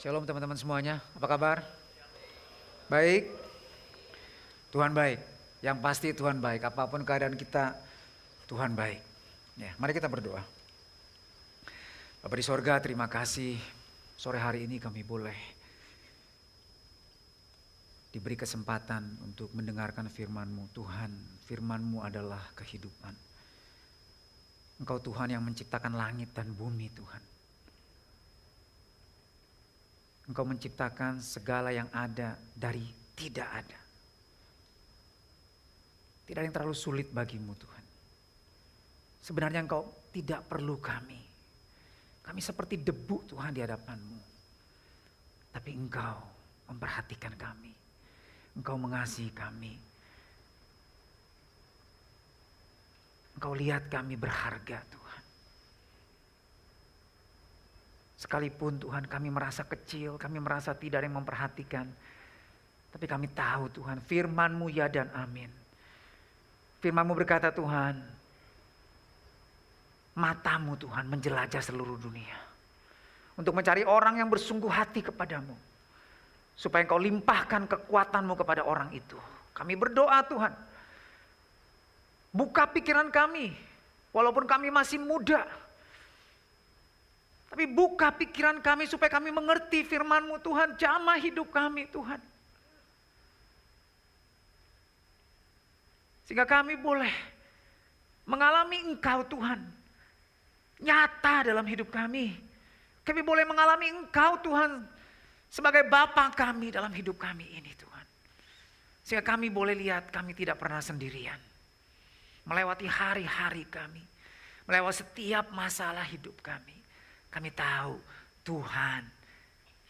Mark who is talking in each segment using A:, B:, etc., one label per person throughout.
A: Shalom teman-teman semuanya, apa kabar? Baik? Tuhan baik. Yang pasti Tuhan baik, apa pun keadaan kita, Tuhan baik. Ya, mari kita berdoa. Bapak di sorga, terima kasih sore hari ini kami boleh diberi kesempatan untuk mendengarkan firman-Mu. Tuhan, firman-Mu adalah kehidupan. Engkau Tuhan yang menciptakan langit dan bumi Tuhan. Engkau menciptakan segala yang ada dari tidak ada. Tidak ada yang terlalu sulit bagimu Tuhan. Sebenarnya engkau tidak perlu kami. Kami seperti debu Tuhan di hadapanmu. Tapi engkau memperhatikan kami. Engkau mengasihi kami. Engkau lihat kami berharga Tuhan. Sekalipun Tuhan kami merasa kecil, kami merasa tidak ada yang memperhatikan. Tapi kami tahu Tuhan firman-Mu ya dan amin. Firman-Mu berkata Tuhan, matamu Tuhan menjelajah seluruh dunia. Untuk mencari orang yang bersungguh hati kepadamu. Supaya engkau limpahkan kekuatanmu kepada orang itu. Kami berdoa Tuhan. Buka pikiran kami. Walaupun kami masih muda. Tapi buka pikiran kami supaya kami mengerti firman-Mu Tuhan. Jamah hidup kami Tuhan. Sehingga kami boleh mengalami Engkau Tuhan. Nyata dalam hidup kami. Kami boleh mengalami Engkau Tuhan. Sebagai Bapa kami dalam hidup kami ini Tuhan. Sehingga kami boleh lihat kami tidak pernah sendirian. Melewati hari-hari kami. Melewati setiap masalah hidup kami kami tahu Tuhan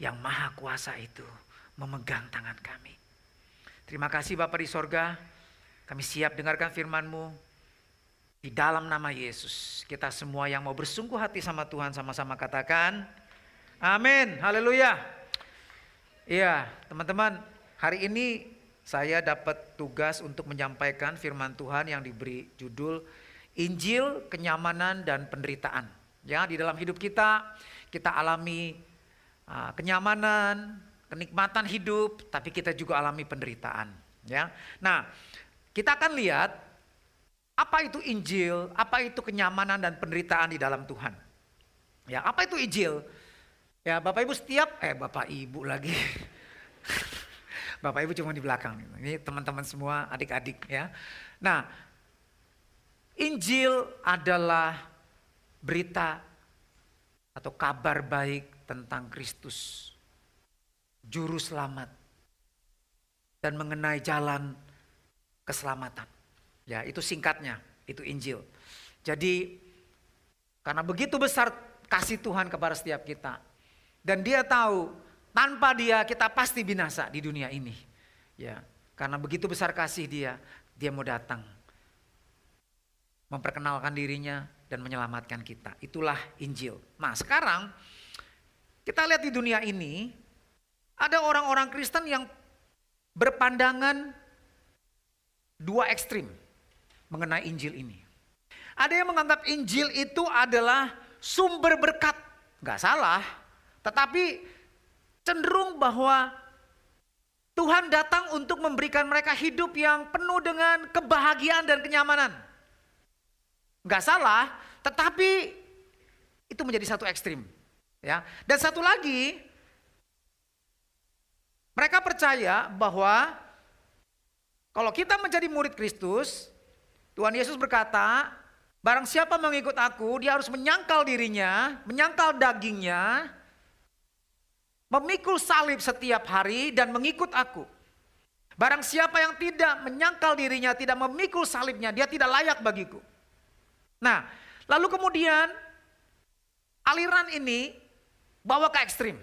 A: yang maha kuasa itu memegang tangan kami. Terima kasih Bapak di sorga. Kami siap dengarkan firman-Mu. Di dalam nama Yesus. Kita semua yang mau bersungguh hati sama Tuhan sama-sama katakan. Amin. Haleluya. Iya teman-teman hari ini saya dapat tugas untuk menyampaikan firman Tuhan yang diberi judul Injil, Kenyamanan dan Penderitaan. Ya, di dalam hidup kita kita alami uh, kenyamanan, kenikmatan hidup, tapi kita juga alami penderitaan, ya. Nah, kita akan lihat apa itu Injil, apa itu kenyamanan dan penderitaan di dalam Tuhan. Ya, apa itu Injil? Ya, Bapak Ibu setiap eh Bapak Ibu lagi. Bapak Ibu cuma di belakang. Ini teman-teman semua, adik-adik ya. Nah, Injil adalah berita atau kabar baik tentang Kristus, juru selamat, dan mengenai jalan keselamatan. Ya, itu singkatnya, itu Injil. Jadi, karena begitu besar kasih Tuhan kepada setiap kita, dan Dia tahu tanpa Dia kita pasti binasa di dunia ini. Ya, karena begitu besar kasih Dia, Dia mau datang memperkenalkan dirinya dan menyelamatkan kita. Itulah Injil. Nah sekarang kita lihat di dunia ini ada orang-orang Kristen yang berpandangan dua ekstrim mengenai Injil ini. Ada yang menganggap Injil itu adalah sumber berkat. Gak salah. Tetapi cenderung bahwa Tuhan datang untuk memberikan mereka hidup yang penuh dengan kebahagiaan dan kenyamanan. Nggak salah, tetapi itu menjadi satu ekstrim. Ya. Dan satu lagi, mereka percaya bahwa kalau kita menjadi murid Kristus, Tuhan Yesus berkata, barang siapa mengikut aku, dia harus menyangkal dirinya, menyangkal dagingnya, memikul salib setiap hari dan mengikut aku. Barang siapa yang tidak menyangkal dirinya, tidak memikul salibnya, dia tidak layak bagiku. Nah, lalu kemudian aliran ini bawa ke ekstrim.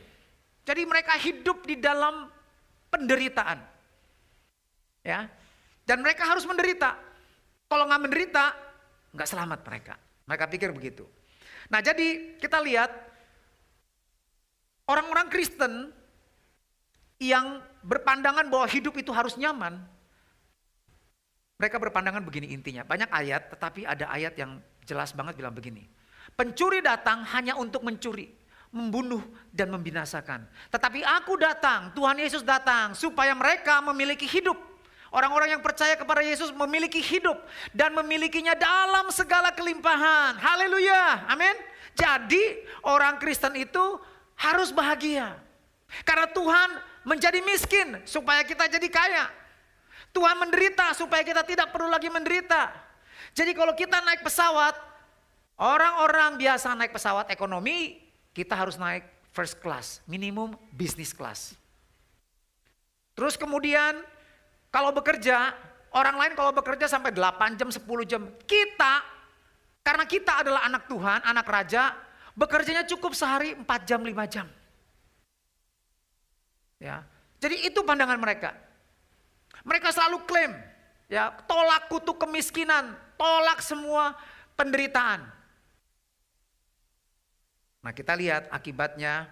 A: Jadi mereka hidup di dalam penderitaan. Ya. Dan mereka harus menderita. Kalau nggak menderita, nggak selamat mereka. Mereka pikir begitu. Nah jadi kita lihat orang-orang Kristen yang berpandangan bahwa hidup itu harus nyaman, mereka berpandangan begini intinya. Banyak ayat, tetapi ada ayat yang jelas banget bilang begini. Pencuri datang hanya untuk mencuri, membunuh dan membinasakan. Tetapi aku datang, Tuhan Yesus datang supaya mereka memiliki hidup. Orang-orang yang percaya kepada Yesus memiliki hidup dan memilikinya dalam segala kelimpahan. Haleluya. Amin. Jadi orang Kristen itu harus bahagia. Karena Tuhan menjadi miskin supaya kita jadi kaya. Tuhan menderita supaya kita tidak perlu lagi menderita. Jadi kalau kita naik pesawat, orang-orang biasa naik pesawat ekonomi, kita harus naik first class, minimum business class. Terus kemudian kalau bekerja, orang lain kalau bekerja sampai 8 jam, 10 jam. Kita, karena kita adalah anak Tuhan, anak raja, bekerjanya cukup sehari 4 jam, 5 jam. Ya. Jadi itu pandangan mereka. Mereka selalu klaim, ya, tolak kutuk kemiskinan, tolak semua penderitaan. Nah kita lihat akibatnya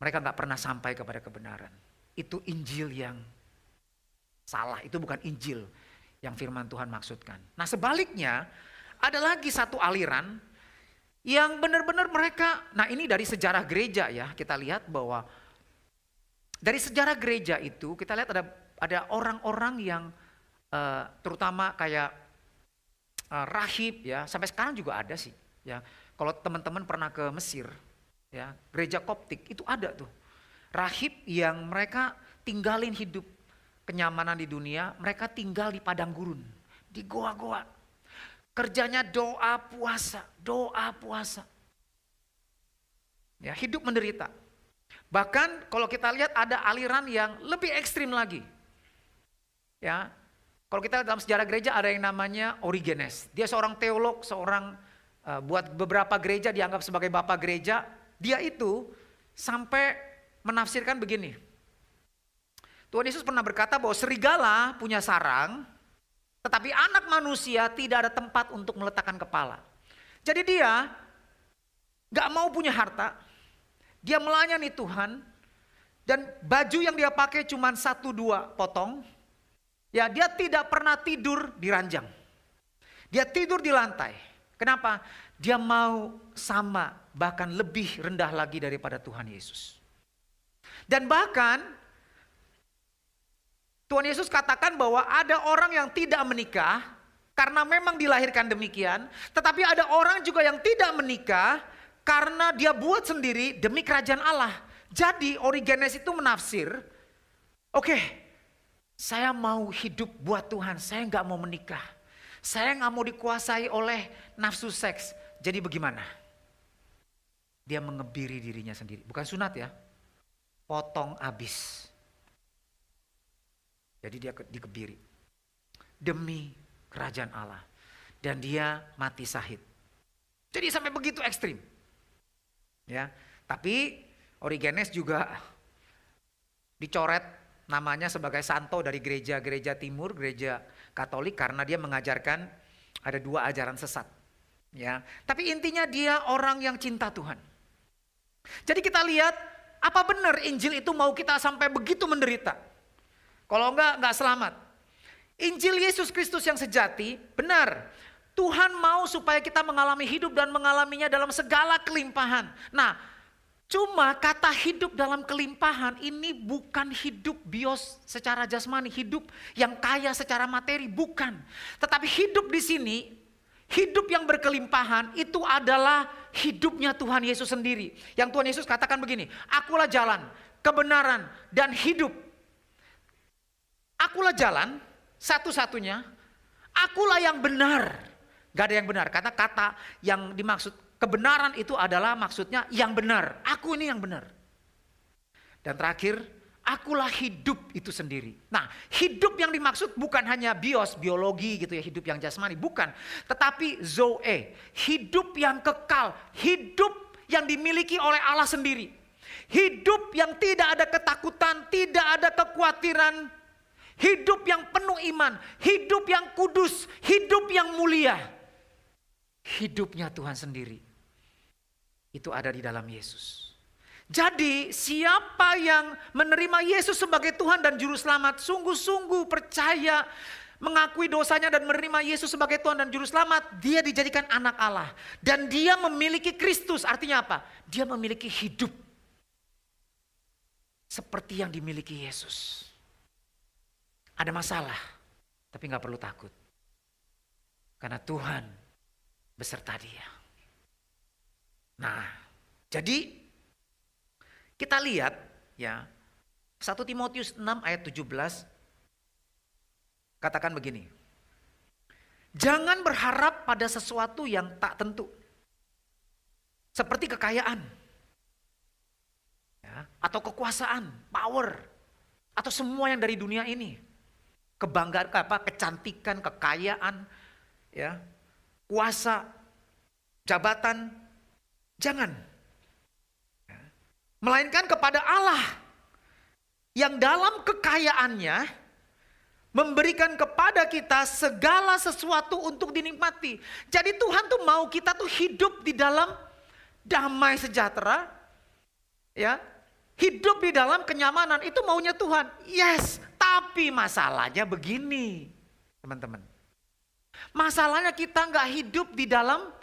A: mereka nggak pernah sampai kepada kebenaran. Itu Injil yang salah, itu bukan Injil yang firman Tuhan maksudkan. Nah sebaliknya ada lagi satu aliran yang benar-benar mereka, nah ini dari sejarah gereja ya, kita lihat bahwa dari sejarah gereja itu kita lihat ada ada orang-orang yang uh, terutama kayak uh, rahib ya, sampai sekarang juga ada sih ya. Kalau teman-teman pernah ke Mesir ya, gereja Koptik itu ada tuh. Rahib yang mereka tinggalin hidup kenyamanan di dunia, mereka tinggal di padang gurun, di goa-goa. Kerjanya doa puasa, doa puasa. Ya, hidup menderita. Bahkan kalau kita lihat ada aliran yang lebih ekstrim lagi. Ya, kalau kita dalam sejarah gereja ada yang namanya Origenes. Dia seorang teolog, seorang uh, buat beberapa gereja dianggap sebagai bapak gereja. Dia itu sampai menafsirkan begini. Tuhan Yesus pernah berkata bahwa serigala punya sarang, tetapi anak manusia tidak ada tempat untuk meletakkan kepala. Jadi dia gak mau punya harta, dia melayani Tuhan, dan baju yang dia pakai cuma satu dua potong. Ya dia tidak pernah tidur di ranjang. Dia tidur di lantai. Kenapa? Dia mau sama bahkan lebih rendah lagi daripada Tuhan Yesus. Dan bahkan Tuhan Yesus katakan bahwa ada orang yang tidak menikah karena memang dilahirkan demikian, tetapi ada orang juga yang tidak menikah karena dia buat sendiri demi kerajaan Allah. Jadi Origenes itu menafsir, oke, okay, saya mau hidup buat Tuhan, saya nggak mau menikah, saya nggak mau dikuasai oleh nafsu seks. Jadi bagaimana? Dia mengebiri dirinya sendiri, bukan sunat ya, potong abis. Jadi dia dikebiri. Demi kerajaan Allah. Dan dia mati sahid. Jadi sampai begitu ekstrim. Ya, tapi Origenes juga dicoret namanya sebagai santo dari gereja-gereja timur, gereja Katolik karena dia mengajarkan ada dua ajaran sesat. Ya, tapi intinya dia orang yang cinta Tuhan. Jadi kita lihat apa benar Injil itu mau kita sampai begitu menderita? Kalau enggak, enggak selamat. Injil Yesus Kristus yang sejati, benar. Tuhan mau supaya kita mengalami hidup dan mengalaminya dalam segala kelimpahan. Nah, cuma kata hidup dalam kelimpahan ini bukan hidup bios secara jasmani, hidup yang kaya secara materi, bukan. Tetapi hidup di sini, hidup yang berkelimpahan itu adalah hidupnya Tuhan Yesus sendiri. Yang Tuhan Yesus katakan begini, akulah jalan, kebenaran, dan hidup. Akulah jalan satu-satunya. Akulah yang benar. Gak ada yang benar. Kata kata yang dimaksud kebenaran itu adalah maksudnya yang benar. Aku ini yang benar. Dan terakhir, akulah hidup itu sendiri. Nah, hidup yang dimaksud bukan hanya bios, biologi gitu ya, hidup yang jasmani, bukan. Tetapi zoe, hidup yang kekal, hidup yang dimiliki oleh Allah sendiri. Hidup yang tidak ada ketakutan, tidak ada kekhawatiran, Hidup yang penuh iman, hidup yang kudus, hidup yang mulia. Hidupnya Tuhan sendiri. Itu ada di dalam Yesus. Jadi siapa yang menerima Yesus sebagai Tuhan dan Juru Selamat sungguh-sungguh percaya mengakui dosanya dan menerima Yesus sebagai Tuhan dan Juru Selamat, dia dijadikan anak Allah. Dan dia memiliki Kristus, artinya apa? Dia memiliki hidup. Seperti yang dimiliki Yesus. Ada masalah, tapi nggak perlu takut. Karena Tuhan beserta dia. Nah, jadi kita lihat ya 1 Timotius 6 ayat 17 katakan begini. Jangan berharap pada sesuatu yang tak tentu. Seperti kekayaan. Ya, atau kekuasaan, power. Atau semua yang dari dunia ini. Kebanggaan, apa, kecantikan, kekayaan, ya, kuasa, jabatan. Jangan. Melainkan kepada Allah. Yang dalam kekayaannya memberikan kepada kita segala sesuatu untuk dinikmati. Jadi Tuhan tuh mau kita tuh hidup di dalam damai sejahtera, ya, hidup di dalam kenyamanan itu maunya Tuhan. Yes, tapi masalahnya begini, teman-teman. Masalahnya kita nggak hidup di dalam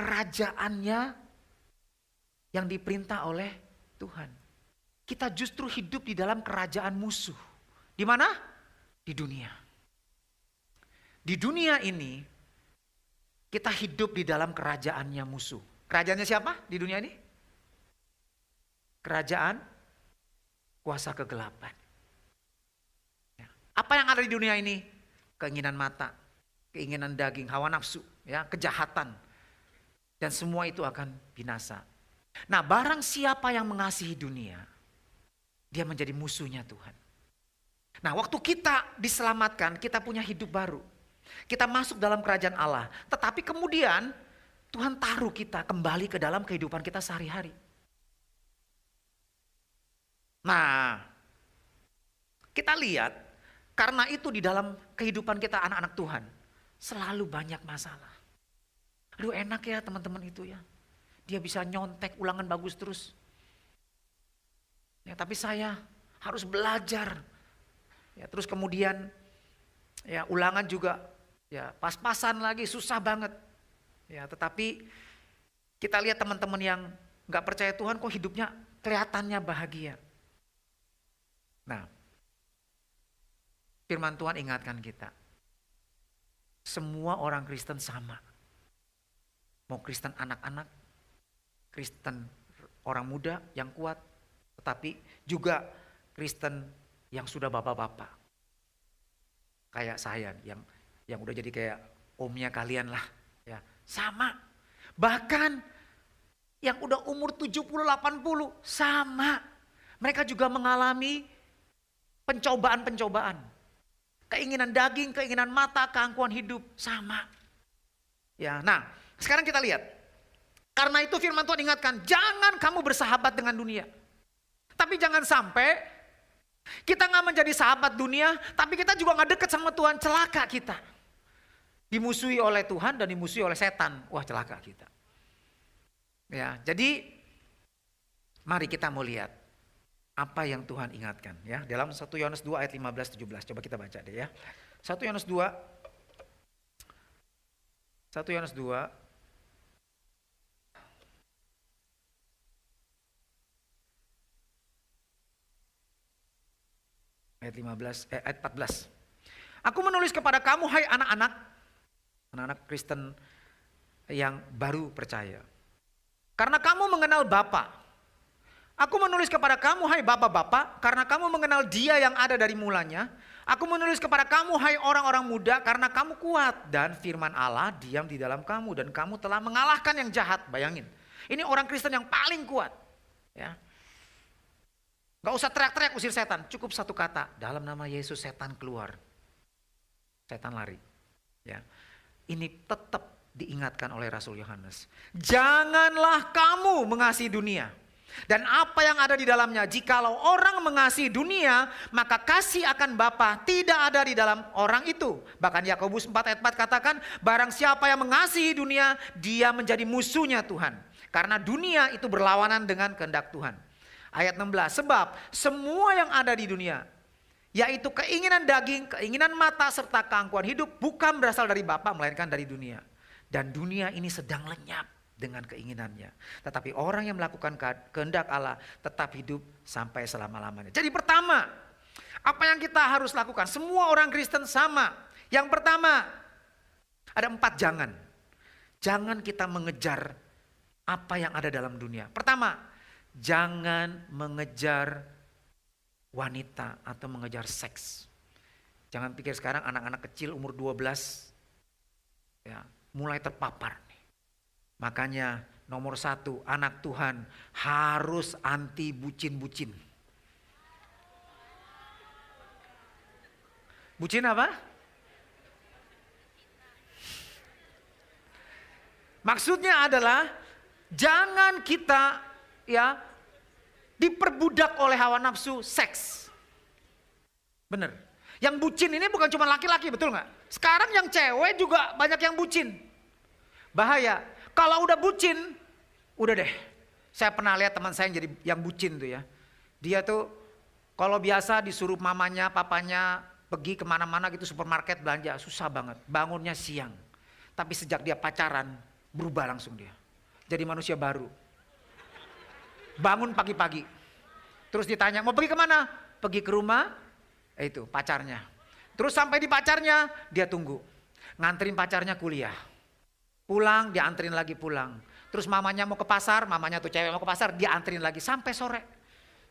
A: kerajaannya yang diperintah oleh Tuhan. Kita justru hidup di dalam kerajaan musuh. Di mana? Di dunia. Di dunia ini kita hidup di dalam kerajaannya musuh. Kerajaannya siapa di dunia ini? Kerajaan kuasa kegelapan. Ya. Apa yang ada di dunia ini? Keinginan mata, keinginan daging, hawa nafsu, ya, kejahatan. Dan semua itu akan binasa. Nah, barang siapa yang mengasihi dunia, dia menjadi musuhnya Tuhan. Nah, waktu kita diselamatkan, kita punya hidup baru. Kita masuk dalam kerajaan Allah. Tetapi kemudian Tuhan taruh kita kembali ke dalam kehidupan kita sehari-hari. Nah, kita lihat karena itu di dalam kehidupan kita anak-anak Tuhan selalu banyak masalah. Aduh enak ya teman-teman itu ya. Dia bisa nyontek ulangan bagus terus. Ya, tapi saya harus belajar Ya, terus kemudian ya ulangan juga ya pas-pasan lagi susah banget. Ya, tetapi kita lihat teman-teman yang nggak percaya Tuhan kok hidupnya kelihatannya bahagia. Nah, firman Tuhan ingatkan kita. Semua orang Kristen sama. Mau Kristen anak-anak, Kristen orang muda yang kuat, tetapi juga Kristen yang sudah bapak-bapak. Kayak saya yang yang udah jadi kayak omnya kalian lah. ya Sama. Bahkan yang udah umur 70 80 sama. Mereka juga mengalami pencobaan-pencobaan. Keinginan daging, keinginan mata, keangkuhan hidup sama. Ya, nah, sekarang kita lihat. Karena itu firman Tuhan ingatkan, jangan kamu bersahabat dengan dunia. Tapi jangan sampai kita nggak menjadi sahabat dunia, tapi kita juga nggak deket sama Tuhan, celaka kita. Dimusuhi oleh Tuhan dan dimusuhi oleh setan. Wah celaka kita. Ya, jadi mari kita mau lihat apa yang Tuhan ingatkan ya dalam 1 Yohanes 2 ayat 15 17. Coba kita baca deh ya. 1 Yohanes 2 1 Yohanes 2 Ayat 15, eh, ayat 14. Aku menulis kepada kamu hai anak-anak, anak-anak Kristen yang baru percaya. Karena kamu mengenal Bapa. Aku menulis kepada kamu hai bapak-bapak karena kamu mengenal dia yang ada dari mulanya. Aku menulis kepada kamu hai orang-orang muda karena kamu kuat dan firman Allah diam di dalam kamu dan kamu telah mengalahkan yang jahat. Bayangin. Ini orang Kristen yang paling kuat. Ya. Gak usah teriak-teriak usir setan, cukup satu kata. Dalam nama Yesus setan keluar. Setan lari. Ya. Ini tetap diingatkan oleh Rasul Yohanes. Janganlah kamu mengasihi dunia. Dan apa yang ada di dalamnya, jikalau orang mengasihi dunia, maka kasih akan Bapa tidak ada di dalam orang itu. Bahkan Yakobus 4 ayat 4 katakan, barang siapa yang mengasihi dunia, dia menjadi musuhnya Tuhan. Karena dunia itu berlawanan dengan kehendak Tuhan. Ayat 16, sebab semua yang ada di dunia, yaitu keinginan daging, keinginan mata serta keangkuhan hidup bukan berasal dari Bapa melainkan dari dunia. Dan dunia ini sedang lenyap dengan keinginannya. Tetapi orang yang melakukan kehendak Allah tetap hidup sampai selama-lamanya. Jadi pertama, apa yang kita harus lakukan? Semua orang Kristen sama. Yang pertama, ada empat jangan. Jangan kita mengejar apa yang ada dalam dunia. Pertama, jangan mengejar wanita atau mengejar seks. Jangan pikir sekarang anak-anak kecil umur 12 ya, mulai terpapar. Makanya nomor satu anak Tuhan harus anti bucin-bucin. Bucin apa? Maksudnya adalah jangan kita ya diperbudak oleh hawa nafsu seks. Bener. Yang bucin ini bukan cuma laki-laki, betul nggak? Sekarang yang cewek juga banyak yang bucin. Bahaya. Kalau udah bucin, udah deh. Saya pernah lihat teman saya yang jadi yang bucin tuh ya. Dia tuh kalau biasa disuruh mamanya, papanya pergi ke mana-mana gitu supermarket belanja, susah banget. Bangunnya siang. Tapi sejak dia pacaran, berubah langsung dia. Jadi manusia baru. Bangun pagi-pagi. Terus ditanya, mau pergi ke mana? Pergi ke rumah, eh itu pacarnya. Terus sampai di pacarnya, dia tunggu. Nganterin pacarnya kuliah. Pulang, dia anterin lagi pulang. Terus mamanya mau ke pasar, mamanya tuh cewek mau ke pasar, dia anterin lagi sampai sore.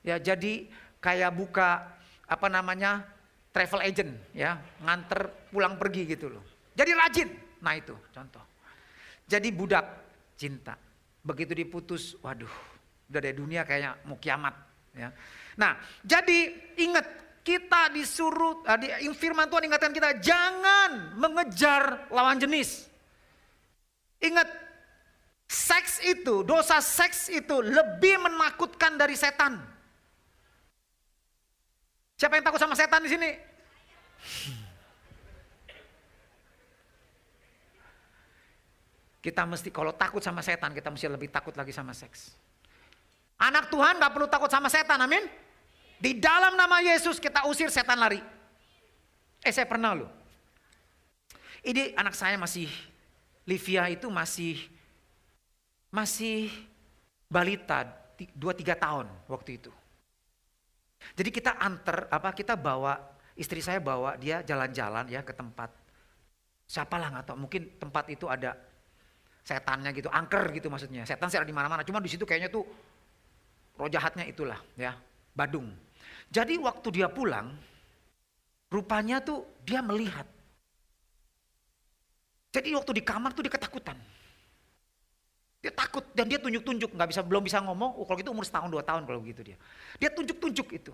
A: Ya jadi kayak buka apa namanya travel agent ya, nganter pulang pergi gitu loh. Jadi rajin. Nah itu contoh. Jadi budak cinta. Begitu diputus, waduh, udah dari dunia kayak mau kiamat. Ya. Nah, jadi ingat kita disuruh, uh, di, firman Tuhan ingatkan kita jangan mengejar lawan jenis. Ingat, seks itu, dosa seks itu lebih menakutkan dari setan. Siapa yang takut sama setan di sini? Kita mesti kalau takut sama setan, kita mesti lebih takut lagi sama seks. Anak Tuhan gak perlu takut sama setan, amin. Di dalam nama Yesus kita usir setan lari. Eh saya pernah loh. Ini anak saya masih, Livia itu masih, masih balita, 2-3 tahun waktu itu. Jadi kita antar, apa kita bawa, istri saya bawa dia jalan-jalan ya ke tempat. Siapalah nggak tahu, mungkin tempat itu ada setannya gitu, angker gitu maksudnya. Setan sih ada di mana-mana, cuma di situ kayaknya tuh roh jahatnya itulah ya, Badung. Jadi waktu dia pulang, rupanya tuh dia melihat. Jadi waktu di kamar tuh dia ketakutan. Dia takut dan dia tunjuk-tunjuk, nggak bisa belum bisa ngomong. Oh, kalau gitu umur setahun dua tahun kalau gitu dia. Dia tunjuk-tunjuk itu.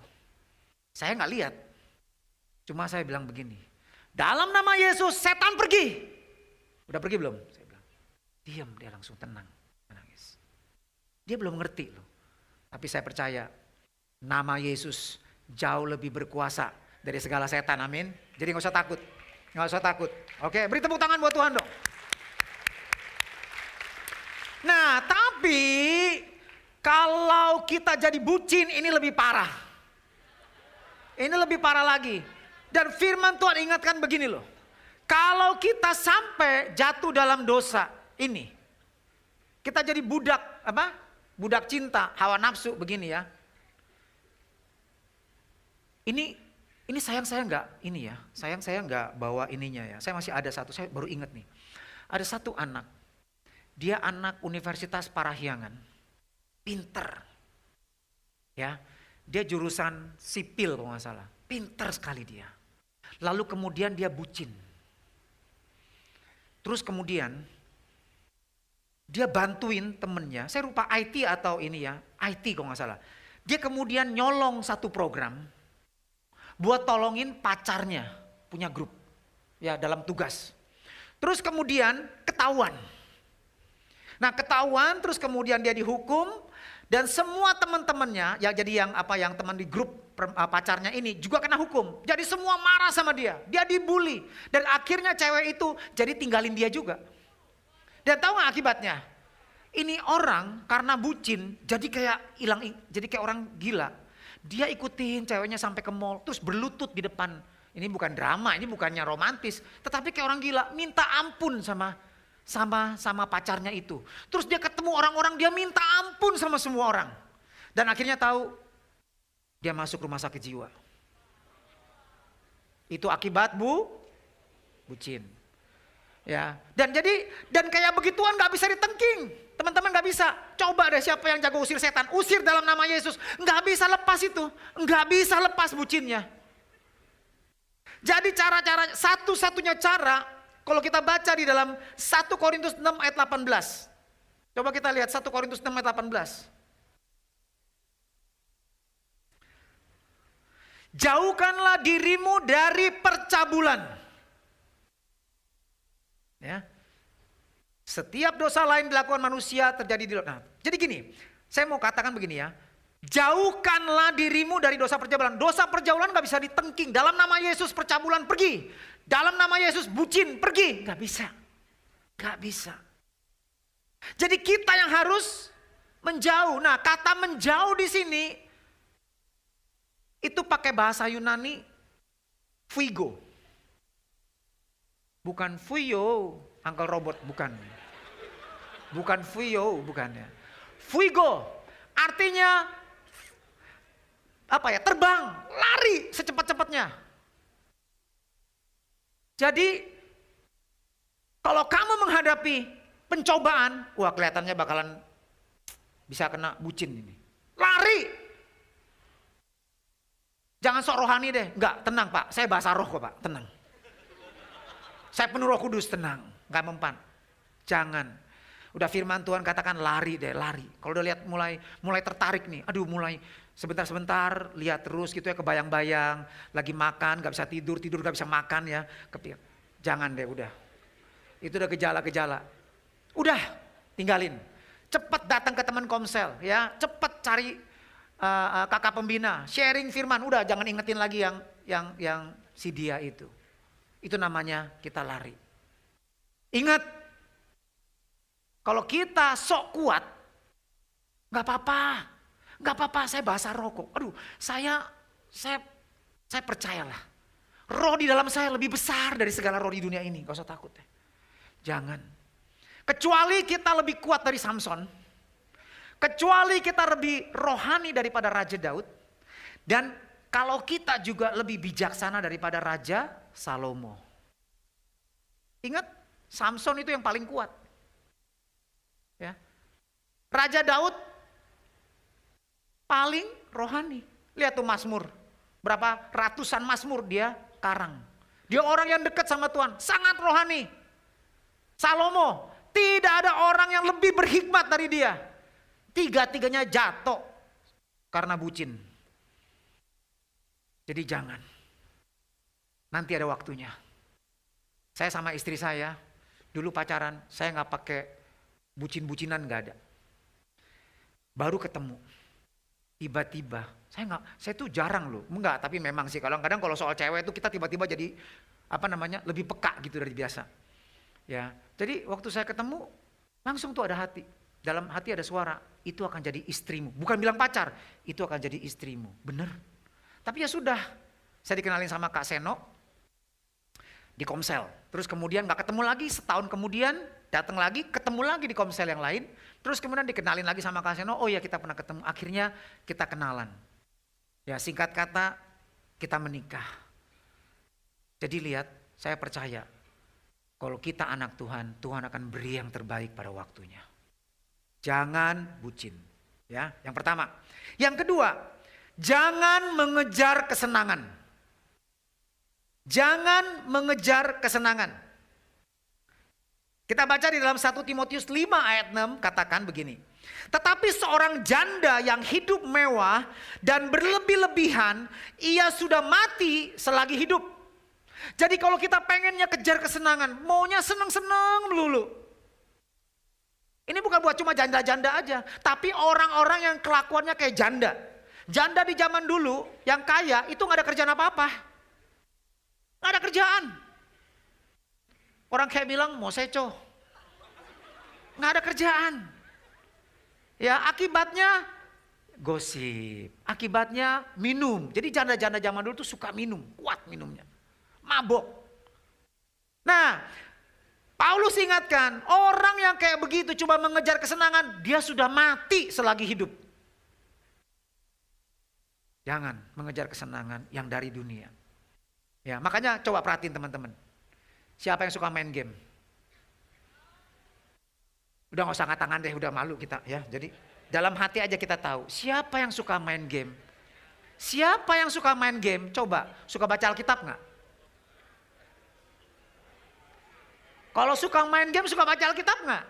A: Saya nggak lihat. Cuma saya bilang begini. Dalam nama Yesus setan pergi. Udah pergi belum? Saya bilang. Diam dia langsung tenang. Menangis. Dia belum ngerti loh. Tapi saya percaya nama Yesus jauh lebih berkuasa dari segala setan. Amin. Jadi nggak usah takut. Nggak usah takut. Oke, beri tepuk tangan buat Tuhan dong. Nah, tapi kalau kita jadi bucin ini lebih parah. Ini lebih parah lagi. Dan firman Tuhan ingatkan begini loh. Kalau kita sampai jatuh dalam dosa ini. Kita jadi budak apa? Budak cinta, hawa nafsu begini ya. Ini ini sayang saya nggak ini ya, sayang saya nggak bawa ininya ya. Saya masih ada satu, saya baru ingat nih. Ada satu anak, dia anak Universitas Parahyangan, pinter, ya. Dia jurusan sipil kalau nggak salah, pinter sekali dia. Lalu kemudian dia bucin. Terus kemudian dia bantuin temennya, saya lupa IT atau ini ya, IT kalau nggak salah. Dia kemudian nyolong satu program, buat tolongin pacarnya punya grup ya dalam tugas. Terus kemudian ketahuan. Nah ketahuan terus kemudian dia dihukum dan semua teman-temannya ya jadi yang apa yang teman di grup uh, pacarnya ini juga kena hukum. Jadi semua marah sama dia. Dia dibully dan akhirnya cewek itu jadi tinggalin dia juga. Dan tahu nggak akibatnya? Ini orang karena bucin jadi kayak hilang jadi kayak orang gila Dia ikutin ceweknya sampai ke mall, terus berlutut di depan. Ini bukan drama, ini bukannya romantis, tetapi kayak orang gila, minta ampun sama sama sama pacarnya itu. Terus dia ketemu orang-orang, dia minta ampun sama semua orang. Dan akhirnya tahu dia masuk rumah sakit jiwa. Itu akibat bu, bucin. Ya, dan jadi dan kayak begituan nggak bisa ditengking, teman-teman nggak bisa. Coba deh siapa yang jago usir setan, usir dalam nama Yesus, nggak bisa lepas itu, nggak bisa lepas bucinnya. Jadi cara-cara satu-satunya cara kalau kita baca di dalam 1 Korintus 6 ayat 18. Coba kita lihat 1 Korintus 6 ayat 18. Jauhkanlah dirimu dari percabulan. Ya. Setiap dosa lain dilakukan manusia terjadi di nah, Jadi gini, saya mau katakan begini ya. Jauhkanlah dirimu dari dosa percabulan. Dosa percabulan gak bisa ditengking. Dalam nama Yesus percabulan pergi. Dalam nama Yesus bucin pergi. Gak bisa. Gak bisa. Jadi kita yang harus menjauh. Nah kata menjauh di sini itu pakai bahasa Yunani fuigo. Bukan fuyo, Uncle Robot, bukan. Bukan fuyo, bukan ya. Fuigo artinya apa ya? Terbang, lari secepat-cepatnya. Jadi kalau kamu menghadapi pencobaan, wah kelihatannya bakalan bisa kena bucin ini. Lari, Jangan sok rohani deh. Enggak, tenang Pak. Saya bahasa roh kok Pak, tenang. Saya penuh roh kudus, tenang. Enggak mempan. Jangan. Udah firman Tuhan katakan lari deh, lari. Kalau udah lihat mulai mulai tertarik nih, aduh mulai sebentar-sebentar lihat terus gitu ya kebayang-bayang, lagi makan gak bisa tidur, tidur gak bisa makan ya. Kepir. Jangan deh udah. Itu udah gejala-gejala. Udah, tinggalin. Cepat datang ke teman komsel ya, cepat cari uh, uh, kakak pembina, sharing firman, udah jangan ingetin lagi yang yang yang si dia itu. Itu namanya kita lari. Ingat, kalau kita sok kuat, nggak apa-apa, nggak apa-apa. Saya bahasa rokok. Aduh, saya saya saya percayalah. Roh di dalam saya lebih besar dari segala roh di dunia ini. Gak usah takut ya. Jangan. Kecuali kita lebih kuat dari Samson Kecuali kita lebih rohani daripada Raja Daud. Dan kalau kita juga lebih bijaksana daripada Raja Salomo. Ingat, Samson itu yang paling kuat. Ya. Raja Daud paling rohani. Lihat tuh Mazmur. Berapa ratusan Mazmur dia karang. Dia orang yang dekat sama Tuhan, sangat rohani. Salomo, tidak ada orang yang lebih berhikmat dari dia. Tiga-tiganya jatuh karena bucin. Jadi jangan. Nanti ada waktunya. Saya sama istri saya, dulu pacaran, saya nggak pakai bucin-bucinan nggak ada. Baru ketemu, tiba-tiba, saya nggak, saya tuh jarang loh, enggak, tapi memang sih kalau kadang kalau soal cewek itu kita tiba-tiba jadi apa namanya lebih peka gitu dari biasa. Ya, jadi waktu saya ketemu langsung tuh ada hati, dalam hati ada suara, itu akan jadi istrimu. Bukan bilang pacar, itu akan jadi istrimu. Bener. Tapi ya sudah, saya dikenalin sama Kak Seno di Komsel. Terus kemudian gak ketemu lagi, setahun kemudian datang lagi, ketemu lagi di Komsel yang lain. Terus kemudian dikenalin lagi sama Kak Seno, oh ya kita pernah ketemu. Akhirnya kita kenalan. Ya singkat kata, kita menikah. Jadi lihat, saya percaya kalau kita anak Tuhan, Tuhan akan beri yang terbaik pada waktunya. Jangan bucin. Ya, yang pertama. Yang kedua, jangan mengejar kesenangan. Jangan mengejar kesenangan. Kita baca di dalam 1 Timotius 5 ayat 6 katakan begini. Tetapi seorang janda yang hidup mewah dan berlebih-lebihan, ia sudah mati selagi hidup. Jadi kalau kita pengennya kejar kesenangan, maunya senang-senang melulu. Ini bukan buat cuma janda-janda aja, tapi orang-orang yang kelakuannya kayak janda. Janda di zaman dulu yang kaya itu nggak ada kerjaan apa-apa. Nggak ada kerjaan. Orang kayak bilang mau seco. Nggak ada kerjaan. Ya akibatnya Gosip. Akibatnya minum. Jadi janda-janda zaman dulu tuh suka minum, kuat minumnya. Mabok. Nah, Paulus ingatkan, orang yang kayak begitu coba mengejar kesenangan, dia sudah mati selagi hidup. Jangan mengejar kesenangan yang dari dunia. Ya, makanya coba perhatiin teman-teman. Siapa yang suka main game? Udah gak usah angkat tangan deh, udah malu kita ya. Jadi dalam hati aja kita tahu siapa yang suka main game. Siapa yang suka main game? Coba, suka baca Alkitab nggak? Kalau suka main game, suka baca Alkitab nggak?